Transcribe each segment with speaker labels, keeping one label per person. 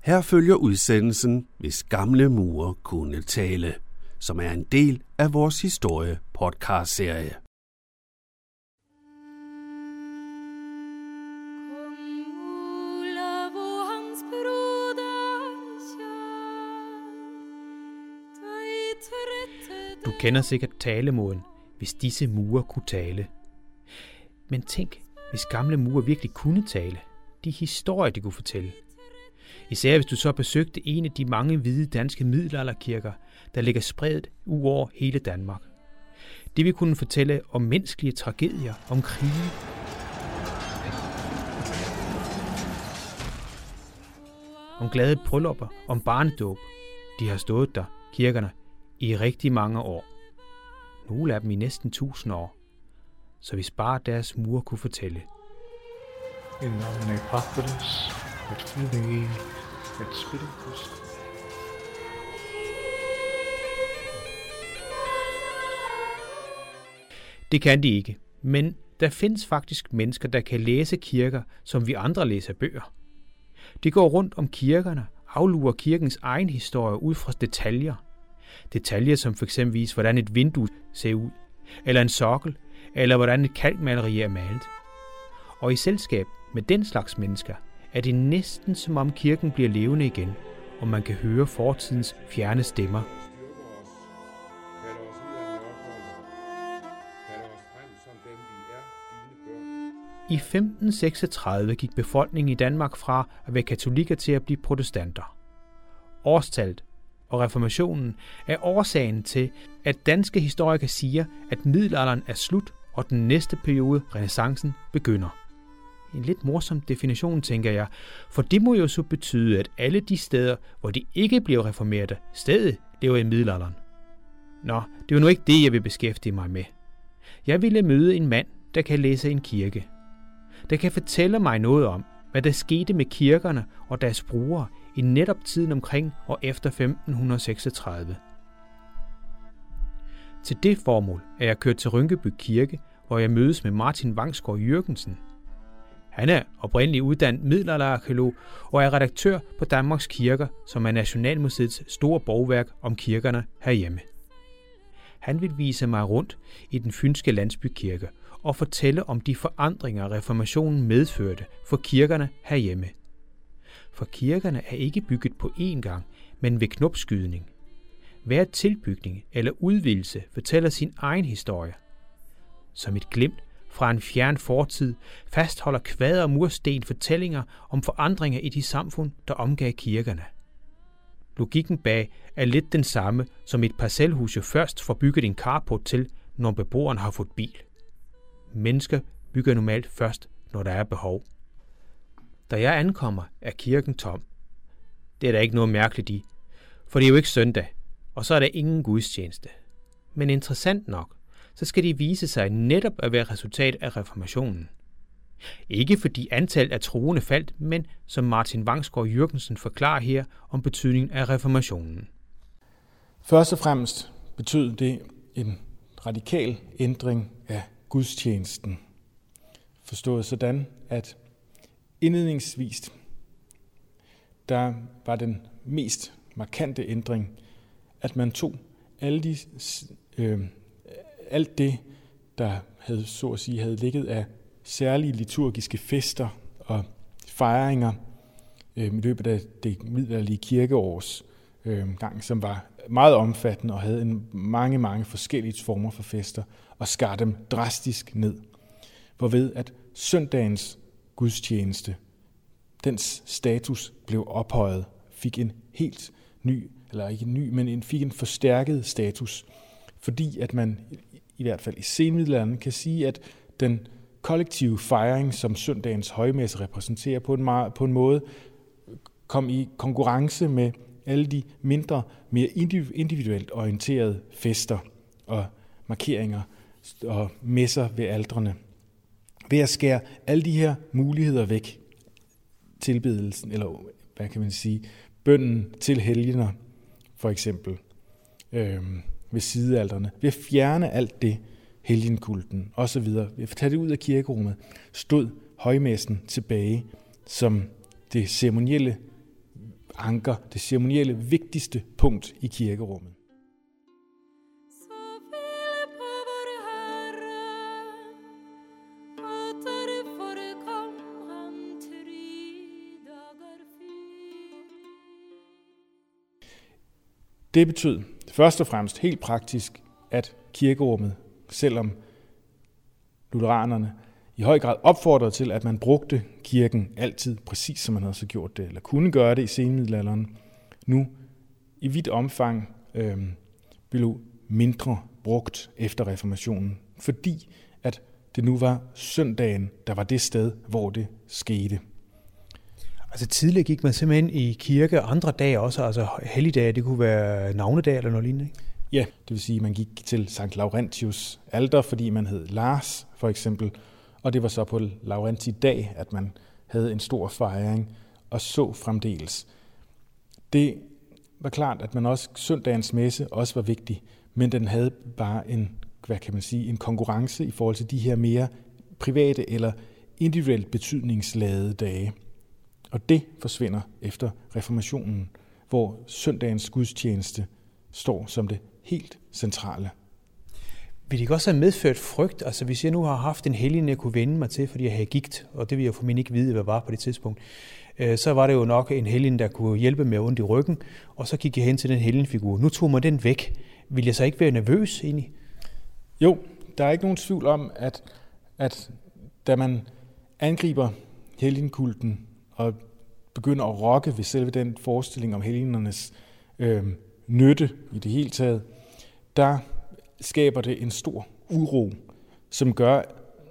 Speaker 1: Her følger udsendelsen, hvis gamle mure kunne tale, som er en del af vores historie podcast-serie.
Speaker 2: Du kender sikkert talemåden, hvis disse mure kunne tale. Men tænk, hvis gamle mure virkelig kunne tale. De historier, de kunne fortælle. Især hvis du så besøgte en af de mange hvide danske middelalderkirker, der ligger spredt ud over hele Danmark. Det vil kunne fortælle om menneskelige tragedier, om krige, om glade bryllupper, om barnedåb. De har stået der, kirkerne, i rigtig mange år. Nogle af dem i næsten tusind år. Så hvis bare deres mur kunne fortælle.
Speaker 3: In nomine Patris, et Filii, et Spiritus.
Speaker 2: Det kan de ikke, men der findes faktisk mennesker, der kan læse kirker, som vi andre læser bøger. De går rundt om kirkerne, aflurer kirkens egen historie ud fra detaljer. Detaljer som f.eks. viser, hvordan et vindue ser ud, eller en sokkel, eller hvordan et kalkmaleri er malet. Og i selskab med den slags mennesker er det næsten som om kirken bliver levende igen, og man kan høre fortidens fjerne stemmer. I 1536 gik befolkningen i Danmark fra at være katolikker til at blive protestanter. Årstallet og reformationen er årsagen til, at danske historikere siger, at middelalderen er slut, og den næste periode, renaissancen, begynder. En lidt morsom definition, tænker jeg, for det må jo så betyde, at alle de steder, hvor de ikke bliver reformeret, stadig lever i middelalderen. Nå, det er nu ikke det, jeg vil beskæftige mig med. Jeg ville møde en mand, der kan læse en kirke. Der kan fortælle mig noget om, hvad der skete med kirkerne og deres brugere i netop tiden omkring og efter 1536. Til det formål er jeg kørt til Rynkeby Kirke, hvor jeg mødes med Martin Vangsgaard Jørgensen. Han er oprindeligt uddannet middelalderarkeolog og er redaktør på Danmarks Kirker, som er Nationalmuseets store borgværk om kirkerne herhjemme. Han vil vise mig rundt i den fynske landsbykirke og fortælle om de forandringer, reformationen medførte for kirkerne herhjemme. For kirkerne er ikke bygget på én gang, men ved knopskydning. Hver tilbygning eller udvidelse fortæller sin egen historie. Som et glimt fra en fjern fortid fastholder kvader og mursten fortællinger om forandringer i de samfund, der omgav kirkerne. Logikken bag er lidt den samme, som et parcelhus jo først får bygget en carport til, når beboeren har fået bil. Mennesker bygger normalt først, når der er behov. Da jeg ankommer, er kirken tom. Det er der ikke noget mærkeligt i, for det er jo ikke søndag, og så er der ingen gudstjeneste. Men interessant nok, så skal de vise sig netop at være resultat af reformationen. Ikke fordi antallet af troende faldt, men som Martin Vangsgaard Jørgensen forklarer her om betydningen af reformationen.
Speaker 3: Først og fremmest betød det en radikal ændring af gudstjenesten. Forstået sådan, at indledningsvis, der var den mest markante ændring, at man tog alle de, øh, alt det, der havde, så at sige, havde ligget af særlige liturgiske fester og fejringer øh, i løbet af det middelalderlige kirkeårs øh, gang, som var meget omfattende og havde en mange, mange forskellige former for fester, og skar dem drastisk ned. Hvorved at søndagens gudstjeneste, dens status blev ophøjet, fik en helt ny, eller ikke en ny, men en, fik en forstærket status, fordi at man i hvert fald i senmiddelalderen kan sige, at den kollektive fejring, som søndagens højmesse repræsenterer på en, meget, på en måde, kom i konkurrence med alle de mindre, mere individuelt orienterede fester og markeringer og messer ved aldrene. Ved at skære alle de her muligheder væk, tilbedelsen, eller hvad kan man sige, bønden til helgener, for eksempel, øh, ved sidealderne, ved at fjerne alt det, helgenkulten osv., ved at tage det ud af kirkerummet, stod højmessen tilbage som det ceremonielle anker, det ceremonielle vigtigste punkt i kirkerummet. Det betød først og fremmest helt praktisk, at kirkerummet, selvom lutheranerne i høj grad opfordrede til, at man brugte kirken altid præcis som man havde så gjort det, eller kunne gøre det i senmiddelalderen, nu i vidt omfang øh, blev mindre brugt efter reformationen, fordi at det nu var søndagen, der var det sted, hvor det skete.
Speaker 2: Altså tidligere gik man simpelthen i kirke andre dage også, altså helligdage, det kunne være navnedag eller noget lignende, ikke?
Speaker 3: Ja, det vil sige, at man gik til Sankt Laurentius alter, fordi man hed Lars for eksempel, og det var så på Laurenti dag, at man havde en stor fejring, og så fremdeles. Det var klart, at man også søndagens messe også var vigtig, men den havde bare en, hvad kan man sige, en konkurrence i forhold til de her mere private eller individuelt betydningsladede dage. Og det forsvinder efter reformationen, hvor søndagens gudstjeneste står som det helt centrale.
Speaker 2: Vil det ikke også have medført frygt? Altså hvis jeg nu har haft en helgen, jeg kunne vende mig til, fordi jeg havde gigt, og det vil jeg formentlig ikke vide, hvad var på det tidspunkt, øh, så var det jo nok en helgen, der kunne hjælpe med ondt i ryggen, og så gik jeg hen til den helgenfigur. Nu tog man den væk. Vil jeg så ikke være nervøs egentlig?
Speaker 3: Jo, der er ikke nogen tvivl om, at, at da man angriber helgenkulten og begynder at rokke ved selve den forestilling om helgenernes øh, nytte i det hele taget, der skaber det en stor uro, som gør,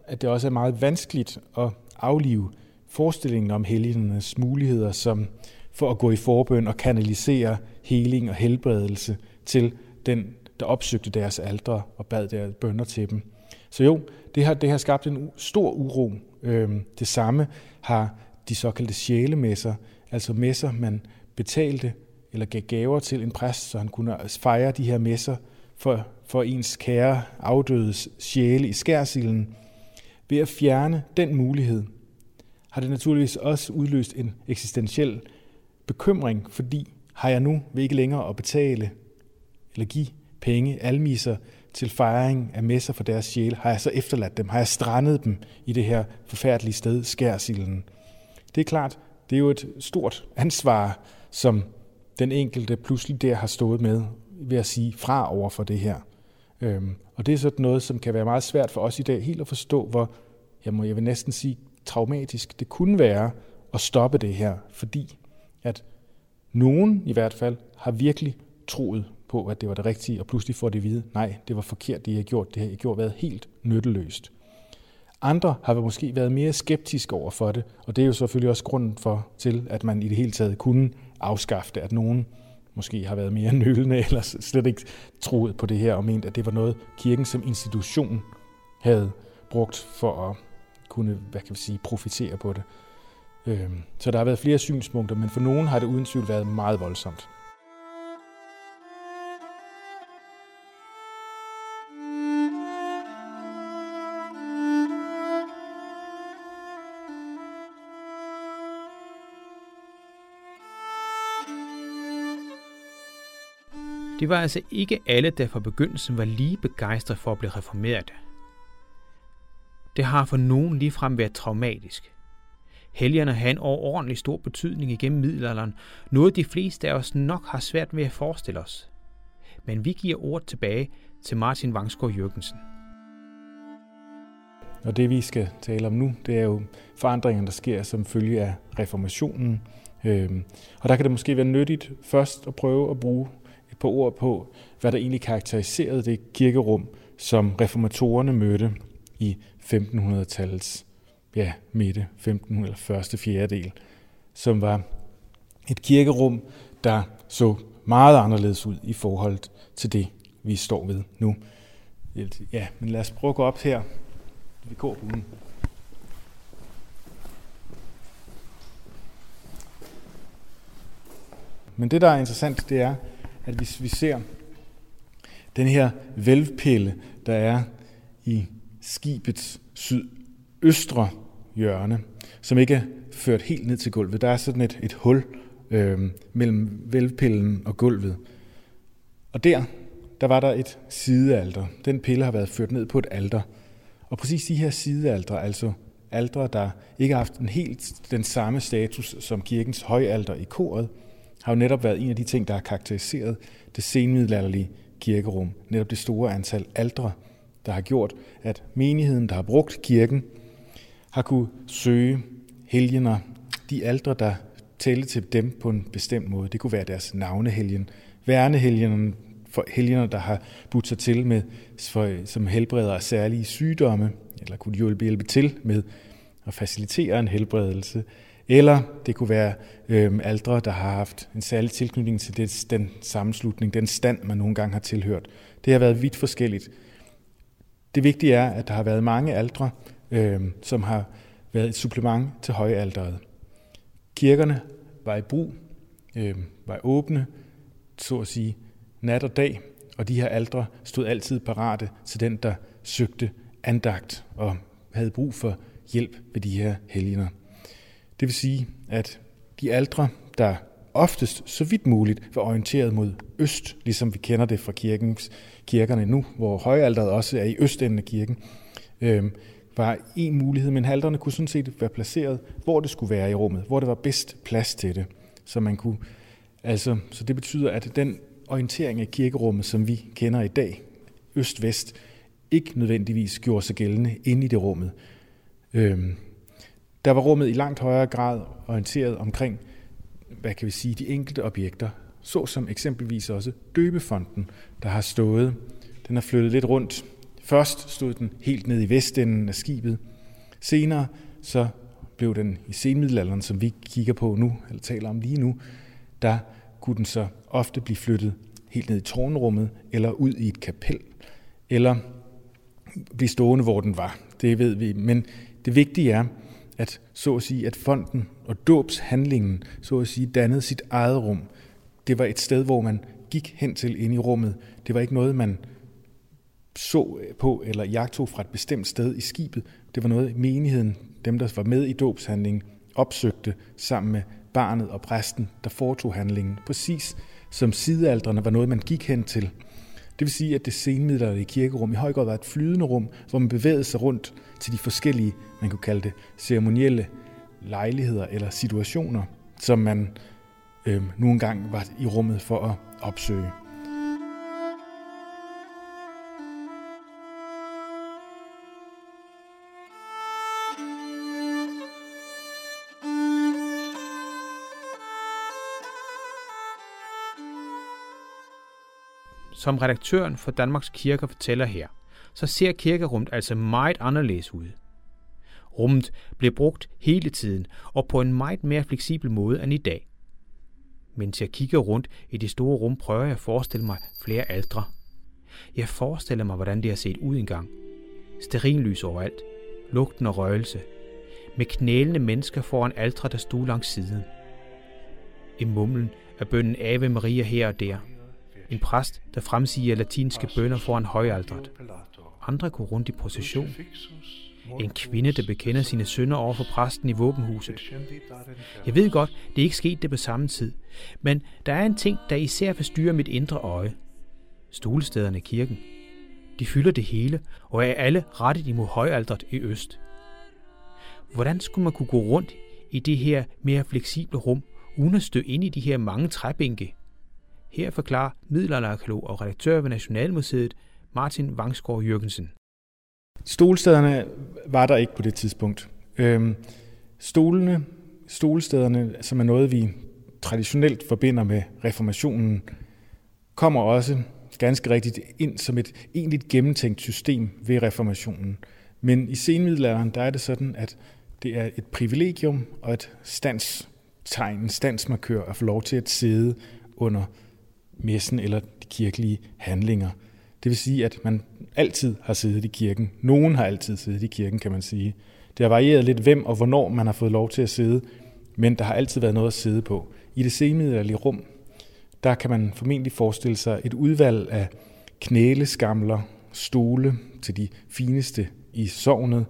Speaker 3: at det også er meget vanskeligt at aflive forestillingen om helgenernes muligheder som for at gå i forbøn og kanalisere heling og helbredelse til den, der opsøgte deres aldre og bad deres bønder til dem. Så jo, det har, det har skabt en stor uro. Øhm, det samme har de såkaldte sjælemesser, altså messer, man betalte eller gav gaver til en præst, så han kunne fejre de her messer for, for ens kære afdødes sjæle i skærsilden. Ved at fjerne den mulighed, har det naturligvis også udløst en eksistentiel bekymring, fordi har jeg nu ved ikke længere at betale eller give penge, almiser til fejring af messer for deres sjæle, har jeg så efterladt dem, har jeg strandet dem i det her forfærdelige sted, skærsilden. Det er klart, det er jo et stort ansvar, som den enkelte pludselig der har stået med ved at sige fra over for det her. Øhm, og det er sådan noget, som kan være meget svært for os i dag helt at forstå, hvor, jeg, må, jeg vil næsten sige, traumatisk det kunne være at stoppe det her, fordi at nogen i hvert fald har virkelig troet på, at det var det rigtige, og pludselig får det at vide, nej, det var forkert, det jeg har gjort, det har jeg gjort været helt nytteløst. Andre har måske været mere skeptiske over for det, og det er jo selvfølgelig også grunden for, til, at man i det hele taget kunne afskaffe det, at nogen måske har været mere nølende eller slet ikke troet på det her og ment, at det var noget, kirken som institution havde brugt for at kunne, hvad kan vi sige, profitere på det. Øhm, så der har været flere synspunkter, men for nogen har det uden tvivl været meget voldsomt.
Speaker 2: Det var altså ikke alle, der fra begyndelsen var lige begejstret for at blive reformeret. Det har for nogen ligefrem været traumatisk. Helgerne har en overordentlig stor betydning igennem middelalderen, noget de fleste af os nok har svært ved at forestille os. Men vi giver ord tilbage til Martin Vangsgaard Jørgensen.
Speaker 3: Og det vi skal tale om nu, det er jo forandringerne, der sker som følge af reformationen. Øhm, og der kan det måske være nyttigt først at prøve at bruge et par ord på, hvad der egentlig karakteriserede det kirkerum, som reformatorerne mødte i 1500-tallets ja, midte, 1500 eller første fjerdedel, som var et kirkerum, der så meget anderledes ud i forhold til det, vi står ved nu. Ja, men lad os prøve at gå op her. Vi går. Men det, der er interessant, det er, at hvis vi ser den her vælvpille, der er i skibets sydøstre hjørne, som ikke er ført helt ned til gulvet. Der er sådan et, et hul øh, mellem velpillen og gulvet. Og der, der var der et sidealter. Den pille har været ført ned på et alter. Og præcis de her sidealtre, altså aldre, der ikke har haft en helt den samme status som kirkens højalter i koret, har jo netop været en af de ting, der har karakteriseret det senmiddelalderlige kirkerum. Netop det store antal aldre, der har gjort, at menigheden, der har brugt kirken, har kunne søge helgener, de aldre, der tælle til dem på en bestemt måde. Det kunne være deres navnehelgen, værnehelgenerne, for helgener, der har budt sig til med, for, som helbreder af særlige sygdomme, eller kunne hjælpe, hjælpe til med at facilitere en helbredelse. Eller det kunne være øh, aldre, der har haft en særlig tilknytning til det, den sammenslutning, den stand, man nogle gange har tilhørt. Det har været vidt forskelligt. Det vigtige er, at der har været mange aldre, øh, som har været et supplement til højalderet. Kirkerne var i brug, øh, var åbne, så at sige, nat og dag, og de her aldre stod altid parate til den, der søgte andagt og havde brug for hjælp ved de her helgener. Det vil sige, at de aldre, der oftest så vidt muligt var orienteret mod øst, ligesom vi kender det fra kirkens, kirkerne nu, hvor højalteret også er i østenden af kirken, øh, var en mulighed, men halterne kunne sådan set være placeret, hvor det skulle være i rummet, hvor det var bedst plads til det. Så man kunne, altså, så det betyder, at den orientering af kirkerummet, som vi kender i dag, øst-vest, ikke nødvendigvis gjorde sig gældende inde i det rummet. Øhm, der var rummet i langt højere grad orienteret omkring, hvad kan vi sige, de enkelte objekter, såsom eksempelvis også døbefonden, der har stået. Den har flyttet lidt rundt. Først stod den helt ned i vestenden af skibet. Senere så blev den i senmiddelalderen, som vi kigger på nu, eller taler om lige nu, der kunne den så ofte blive flyttet helt ned i tårnrummet, eller ud i et kapel, eller blive stående, hvor den var. Det ved vi. Men det vigtige er, at så at sige, at fonden og dåbshandlingen, så at sige, dannede sit eget rum. Det var et sted, hvor man gik hen til ind i rummet. Det var ikke noget, man så på eller jagtog fra et bestemt sted i skibet. Det var noget, menigheden, dem der var med i dåbshandlingen, opsøgte sammen med barnet og præsten, der foretog handlingen, præcis som sidealdrene var noget, man gik hen til. Det vil sige, at det senmiddelalderlige kirkerum i høj grad var et flydende rum, hvor man bevægede sig rundt til de forskellige, man kunne kalde det, ceremonielle lejligheder eller situationer, som man øh, nogle gange var i rummet for at opsøge.
Speaker 2: Som redaktøren for Danmarks Kirker fortæller her, så ser kirkerummet altså meget anderledes ud. Rummet blev brugt hele tiden og på en meget mere fleksibel måde end i dag. Mens jeg kigger rundt i det store rum, prøver jeg at forestille mig flere aldre. Jeg forestiller mig, hvordan det har set ud engang. Sterinlys overalt, lugten og røgelse, med knælende mennesker foran aldre, der stod langs siden. I mumlen er bønnen Ave Maria her og der – en præst, der fremsiger latinske bønder foran højaldret. Andre går rundt i procession. En kvinde, der bekender sine sønner over for præsten i våbenhuset. Jeg ved godt, det er ikke sket det på samme tid, men der er en ting, der især forstyrrer mit indre øje. Stolestederne i kirken. De fylder det hele og er alle rettet imod højaldret i øst. Hvordan skulle man kunne gå rundt i det her mere fleksible rum, uden at støde ind i de her mange træbænke, her forklarer middelalderarkeolog og redaktør ved Nationalmuseet Martin Vangsgaard Jørgensen.
Speaker 3: Stolstederne var der ikke på det tidspunkt. Øhm, stolene, stolstederne, som er noget, vi traditionelt forbinder med reformationen, kommer også ganske rigtigt ind som et egentligt gennemtænkt system ved reformationen. Men i senmiddelalderen, der er det sådan, at det er et privilegium og et standstegn, en standsmarkør at få lov til at sidde under messen eller de kirkelige handlinger. Det vil sige, at man altid har siddet i kirken. Nogen har altid siddet i kirken, kan man sige. Det har varieret lidt, hvem og hvornår man har fået lov til at sidde, men der har altid været noget at sidde på. I det senmiddelalderlige rum, der kan man formentlig forestille sig et udvalg af knæleskamler, stole til de fineste i sovnet.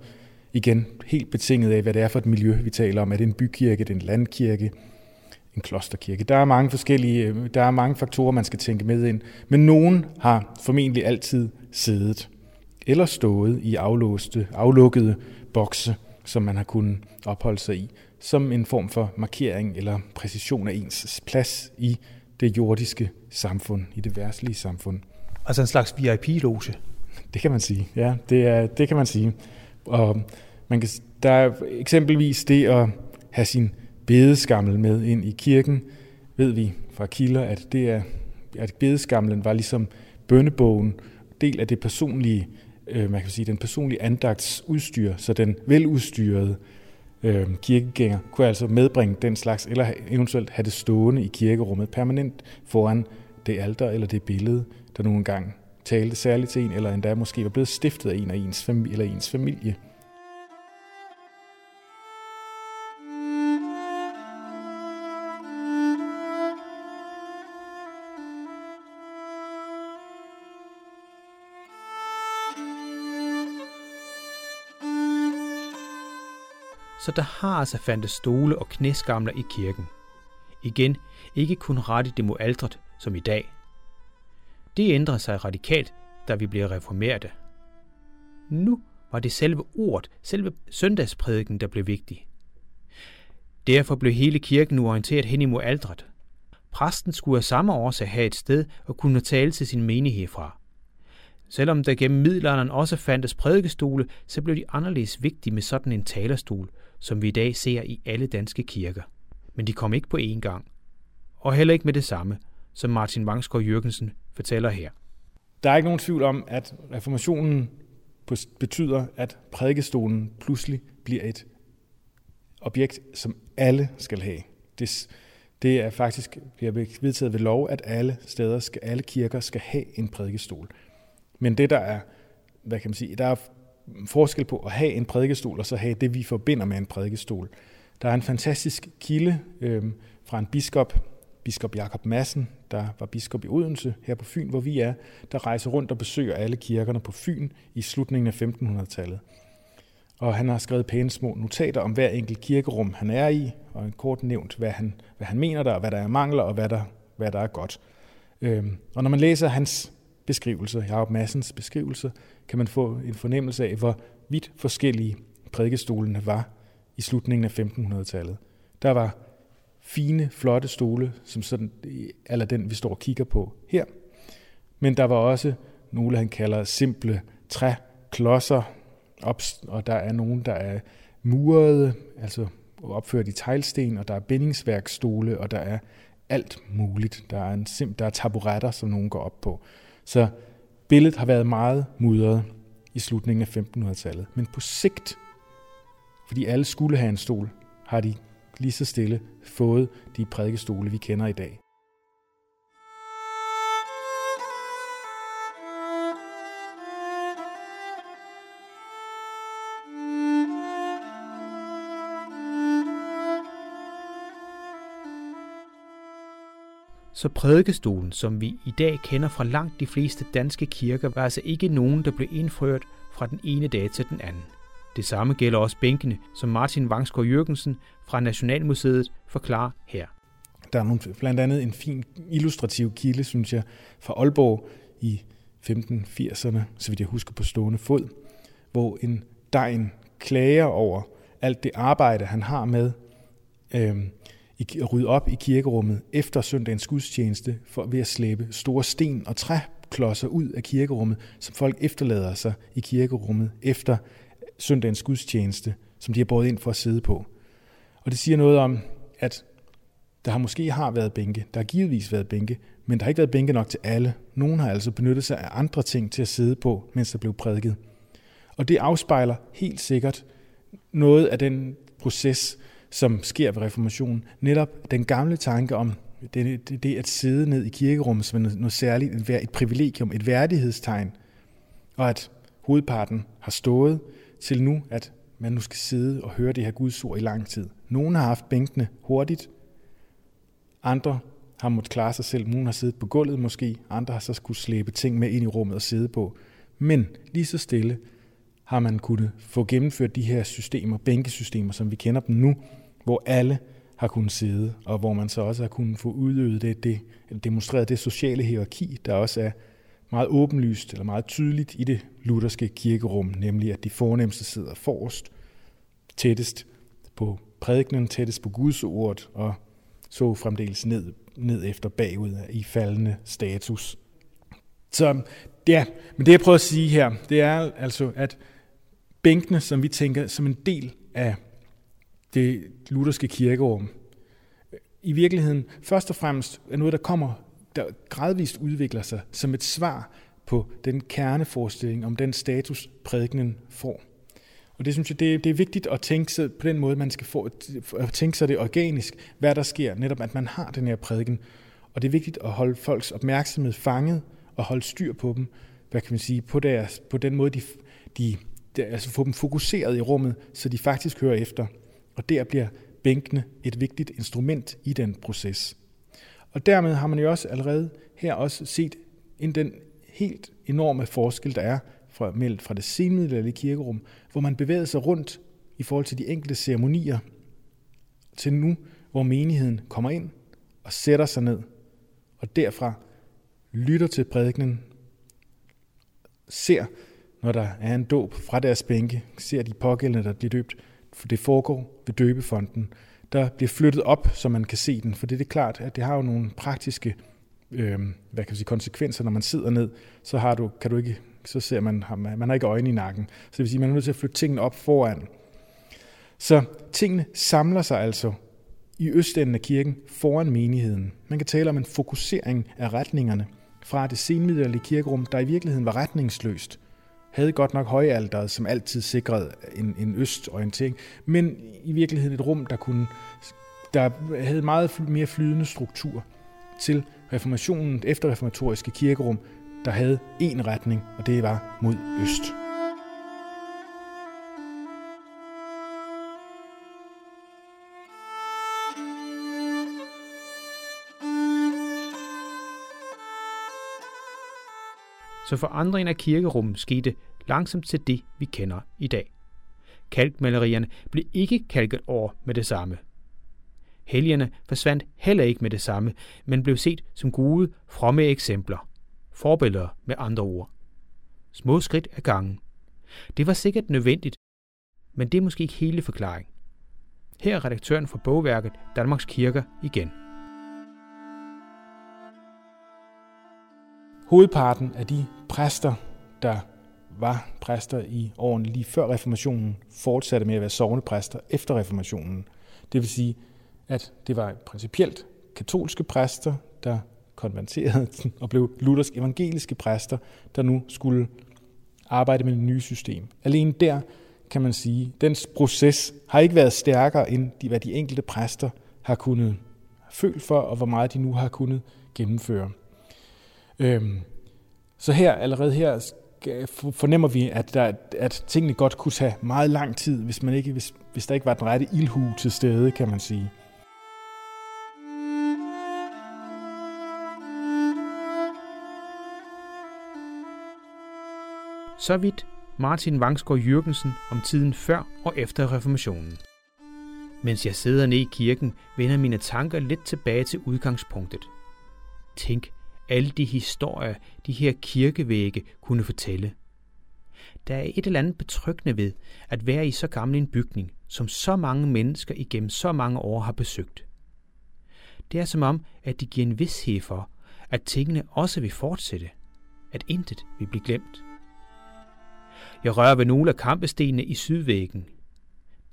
Speaker 3: Igen helt betinget af, hvad det er for et miljø, vi taler om. Er det en bykirke, er det en landkirke, en klosterkirke. Der er mange forskellige, øh, der er mange faktorer, man skal tænke med ind, men nogen har formentlig altid siddet eller stået i aflåste, aflukkede bokse, som man har kunnet opholde sig i, som en form for markering eller præcision af ens plads i det jordiske samfund, i det værtslige samfund.
Speaker 2: Altså en slags VIP-loge?
Speaker 3: Det kan man sige, ja, det, er, det kan man sige. Og man kan, der er eksempelvis det at have sin bedeskammel med ind i kirken, ved vi fra kilder, at det er, at bedeskammelen var ligesom bønnebogen, del af det personlige, øh, man kan sige, den personlige andagtsudstyr, så den veludstyrede øh, kirkegænger kunne altså medbringe den slags, eller eventuelt have det stående i kirkerummet permanent foran det alter eller det billede, der nogle gange talte særligt til en, eller endda måske var blevet stiftet af en af ens familie, eller ens familie.
Speaker 2: Så der har altså fandtes stole og knæskamler i kirken. Igen, ikke kun ret i demoaldret som i dag. Det ændrede sig radikalt, da vi blev reformerte. Nu var det selve ordet, selve søndagsprædiken, der blev vigtig. Derfor blev hele kirken nu orienteret hen imod aldret. Præsten skulle af samme årsag have et sted at kunne tale til sin menighed fra. Selvom der gennem middelalderen også fandtes prædikestole, så blev de anderledes vigtige med sådan en talerstol, som vi i dag ser i alle danske kirker. Men de kom ikke på én gang. Og heller ikke med det samme, som Martin Vangsgaard Jørgensen fortæller her.
Speaker 3: Der er ikke nogen tvivl om, at reformationen betyder, at prædikestolen pludselig bliver et objekt, som alle skal have. Det, det er faktisk bliver vedtaget ved lov, at alle steder, skal, alle kirker skal have en prædikestol. Men det der er, hvad kan man sige, der er forskel på at have en prædikestol og så have det, vi forbinder med en prædikestol. Der er en fantastisk kilde øh, fra en biskop, biskop Jakob Madsen, der var biskop i Odense her på Fyn, hvor vi er, der rejser rundt og besøger alle kirkerne på Fyn i slutningen af 1500-tallet. Og han har skrevet pæne små notater om hver enkelt kirkerum, han er i, og en kort nævnt, hvad han, hvad han mener der, hvad der er mangler, og hvad der, hvad der er godt. Øhm, og når man læser hans beskrivelse, Jacob Massens beskrivelse, kan man få en fornemmelse af, hvor vidt forskellige prædikestolene var i slutningen af 1500-tallet. Der var fine, flotte stole, som sådan, eh, eller den, vi står og kigger på her. Men der var også nogle, han kalder simple træklodser, og der er nogle, der er murede, altså opført i teglsten, og der er bindingsværkstole, og der er alt muligt. Der er, en sim, der er taburetter, som nogen går op på. Så billedet har været meget mudret i slutningen af 1500-tallet. Men på sigt, fordi alle skulle have en stol, har de lige så stille fået de prædikestole, vi kender i dag.
Speaker 2: Så prædikestolen, som vi i dag kender fra langt de fleste danske kirker, var altså ikke nogen, der blev indført fra den ene dag til den anden. Det samme gælder også bænkene, som Martin Vangsgaard Jørgensen fra Nationalmuseet forklarer her.
Speaker 3: Der er nogle, blandt andet en fin illustrativ kilde, synes jeg, fra Aalborg i 1580'erne, så vidt jeg husker på stående fod, hvor en degn klager over alt det arbejde, han har med øh, at rydde op i kirkerummet efter søndagens gudstjeneste for ved at slæbe store sten og træklodser ud af kirkerummet, som folk efterlader sig i kirkerummet efter søndagens gudstjeneste, som de har båret ind for at sidde på. Og det siger noget om, at der har måske har været bænke, der har givetvis været bænke, men der har ikke været bænke nok til alle. Nogen har altså benyttet sig af andre ting til at sidde på, mens der blev prædiket. Og det afspejler helt sikkert noget af den proces, som sker ved reformationen. Netop den gamle tanke om det, det, det at sidde ned i kirkerummet som noget særligt, et privilegium, et værdighedstegn, og at hovedparten har stået til nu, at man nu skal sidde og høre det her Guds ord i lang tid. Nogle har haft bænkene hurtigt, andre har måttet klare sig selv. Nogle har siddet på gulvet måske, andre har så skulle slæbe ting med ind i rummet og sidde på. Men lige så stille har man kunnet få gennemført de her systemer, bænkesystemer, som vi kender dem nu, hvor alle har kunnet sidde, og hvor man så også har kunnet få udøvet det, det demonstreret det sociale hierarki, der også er meget åbenlyst eller meget tydeligt i det lutherske kirkerum, nemlig at de fornemmeste sidder forrest, tættest på prædikenen, tættest på Guds ord, og så fremdeles ned, ned efter bagud i faldende status. Så ja, men det jeg prøver at sige her, det er altså, at bænkene, som vi tænker som en del af det lutherske kirkerum, i virkeligheden først og fremmest er noget, der kommer, der gradvist udvikler sig som et svar på den kerneforestilling om den status, prædikenen får. Og det synes jeg, det er, det er vigtigt at tænke sig på den måde, man skal få, at tænke sig det organisk, hvad der sker, netop at man har den her prædiken. Og det er vigtigt at holde folks opmærksomhed fanget og holde styr på dem, hvad kan man sige, på, deres, på den måde, de, de, de, altså få dem fokuseret i rummet, så de faktisk hører efter. Og der bliver bænkene et vigtigt instrument i den proces. Og dermed har man jo også allerede her også set en den helt enorme forskel, der er fra, meldt fra det senmiddelalderlige kirkerum, hvor man bevægede sig rundt i forhold til de enkelte ceremonier, til nu, hvor menigheden kommer ind og sætter sig ned, og derfra lytter til prædikenen, ser, når der er en dåb fra deres bænke, ser de pågældende, der bliver døbt, for det foregår ved døbefonden, der bliver flyttet op, så man kan se den, for det er det klart, at det har jo nogle praktiske øh, hvad kan man sige, konsekvenser, når man sidder ned, så har du, kan du ikke, så ser man, man har ikke øjne i nakken. Så det vil sige, man er nødt til at flytte tingene op foran. Så tingene samler sig altså i østenden af kirken foran menigheden. Man kan tale om en fokusering af retningerne fra det senmiddelalderlige kirkerum, der i virkeligheden var retningsløst, havde godt nok højalderet, som altid sikrede en, en østorientering, men i virkeligheden et rum, der kunne der havde meget mere flydende struktur til reformationen, efterreformatoriske kirkerum, der havde én retning, og det var mod øst.
Speaker 2: Så forandringen af kirkerummet skete langsomt til det, vi kender i dag. Kalkmalerierne blev ikke kalket over med det samme. Helgerne forsvandt heller ikke med det samme, men blev set som gode, fromme eksempler. Forbilleder med andre ord. Små skridt ad gangen. Det var sikkert nødvendigt, men det er måske ikke hele forklaringen. Her er redaktøren for bogværket Danmarks Kirker igen.
Speaker 3: Hovedparten af de præster, der var præster i årene lige før reformationen, fortsatte med at være sovnepræster efter reformationen. Det vil sige, at det var principielt katolske præster, der konverterede og blev luthersk evangeliske præster, der nu skulle arbejde med det nye system. Alene der kan man sige, at den proces har ikke været stærkere end de, hvad de enkelte præster har kunnet føle for, og hvor meget de nu har kunnet gennemføre. Øhm, så her, allerede her, fornemmer vi, at, der, at tingene godt kunne tage meget lang tid, hvis, man ikke, hvis, hvis der ikke var den rette ildhu til stede, kan man sige.
Speaker 2: Så vidt Martin Vangsgaard Jørgensen om tiden før og efter reformationen. Mens jeg sidder nede i kirken, vender mine tanker lidt tilbage til udgangspunktet. Tænk, alle de historier, de her kirkevægge kunne fortælle. Der er et eller andet betryggende ved at være i så gammel en bygning, som så mange mennesker igennem så mange år har besøgt. Det er som om, at de giver en vidshed for, at tingene også vil fortsætte, at intet vil blive glemt. Jeg rører ved nogle af kampestenene i sydvæggen.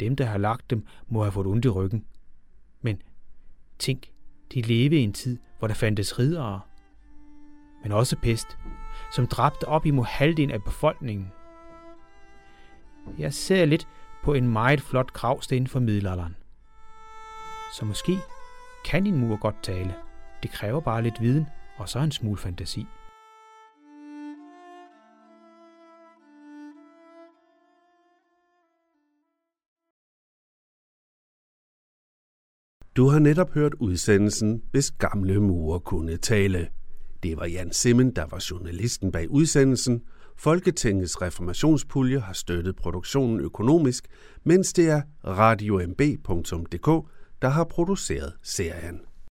Speaker 2: Dem, der har lagt dem, må have fået ondt i ryggen. Men tænk, de levede i en tid, hvor der fandtes ridere, men også pest, som dræbte op imod halvdelen af befolkningen. Jeg ser lidt på en meget flot gravsten fra middelalderen. Så måske kan din mur godt tale. Det kræver bare lidt viden og så en smule fantasi.
Speaker 1: Du har netop hørt udsendelsen, hvis gamle mure kunne tale. Det var Jan Simmen, der var journalisten bag udsendelsen. Folketingets reformationspulje har støttet produktionen økonomisk, mens det er radiomb.dk, der har produceret serien.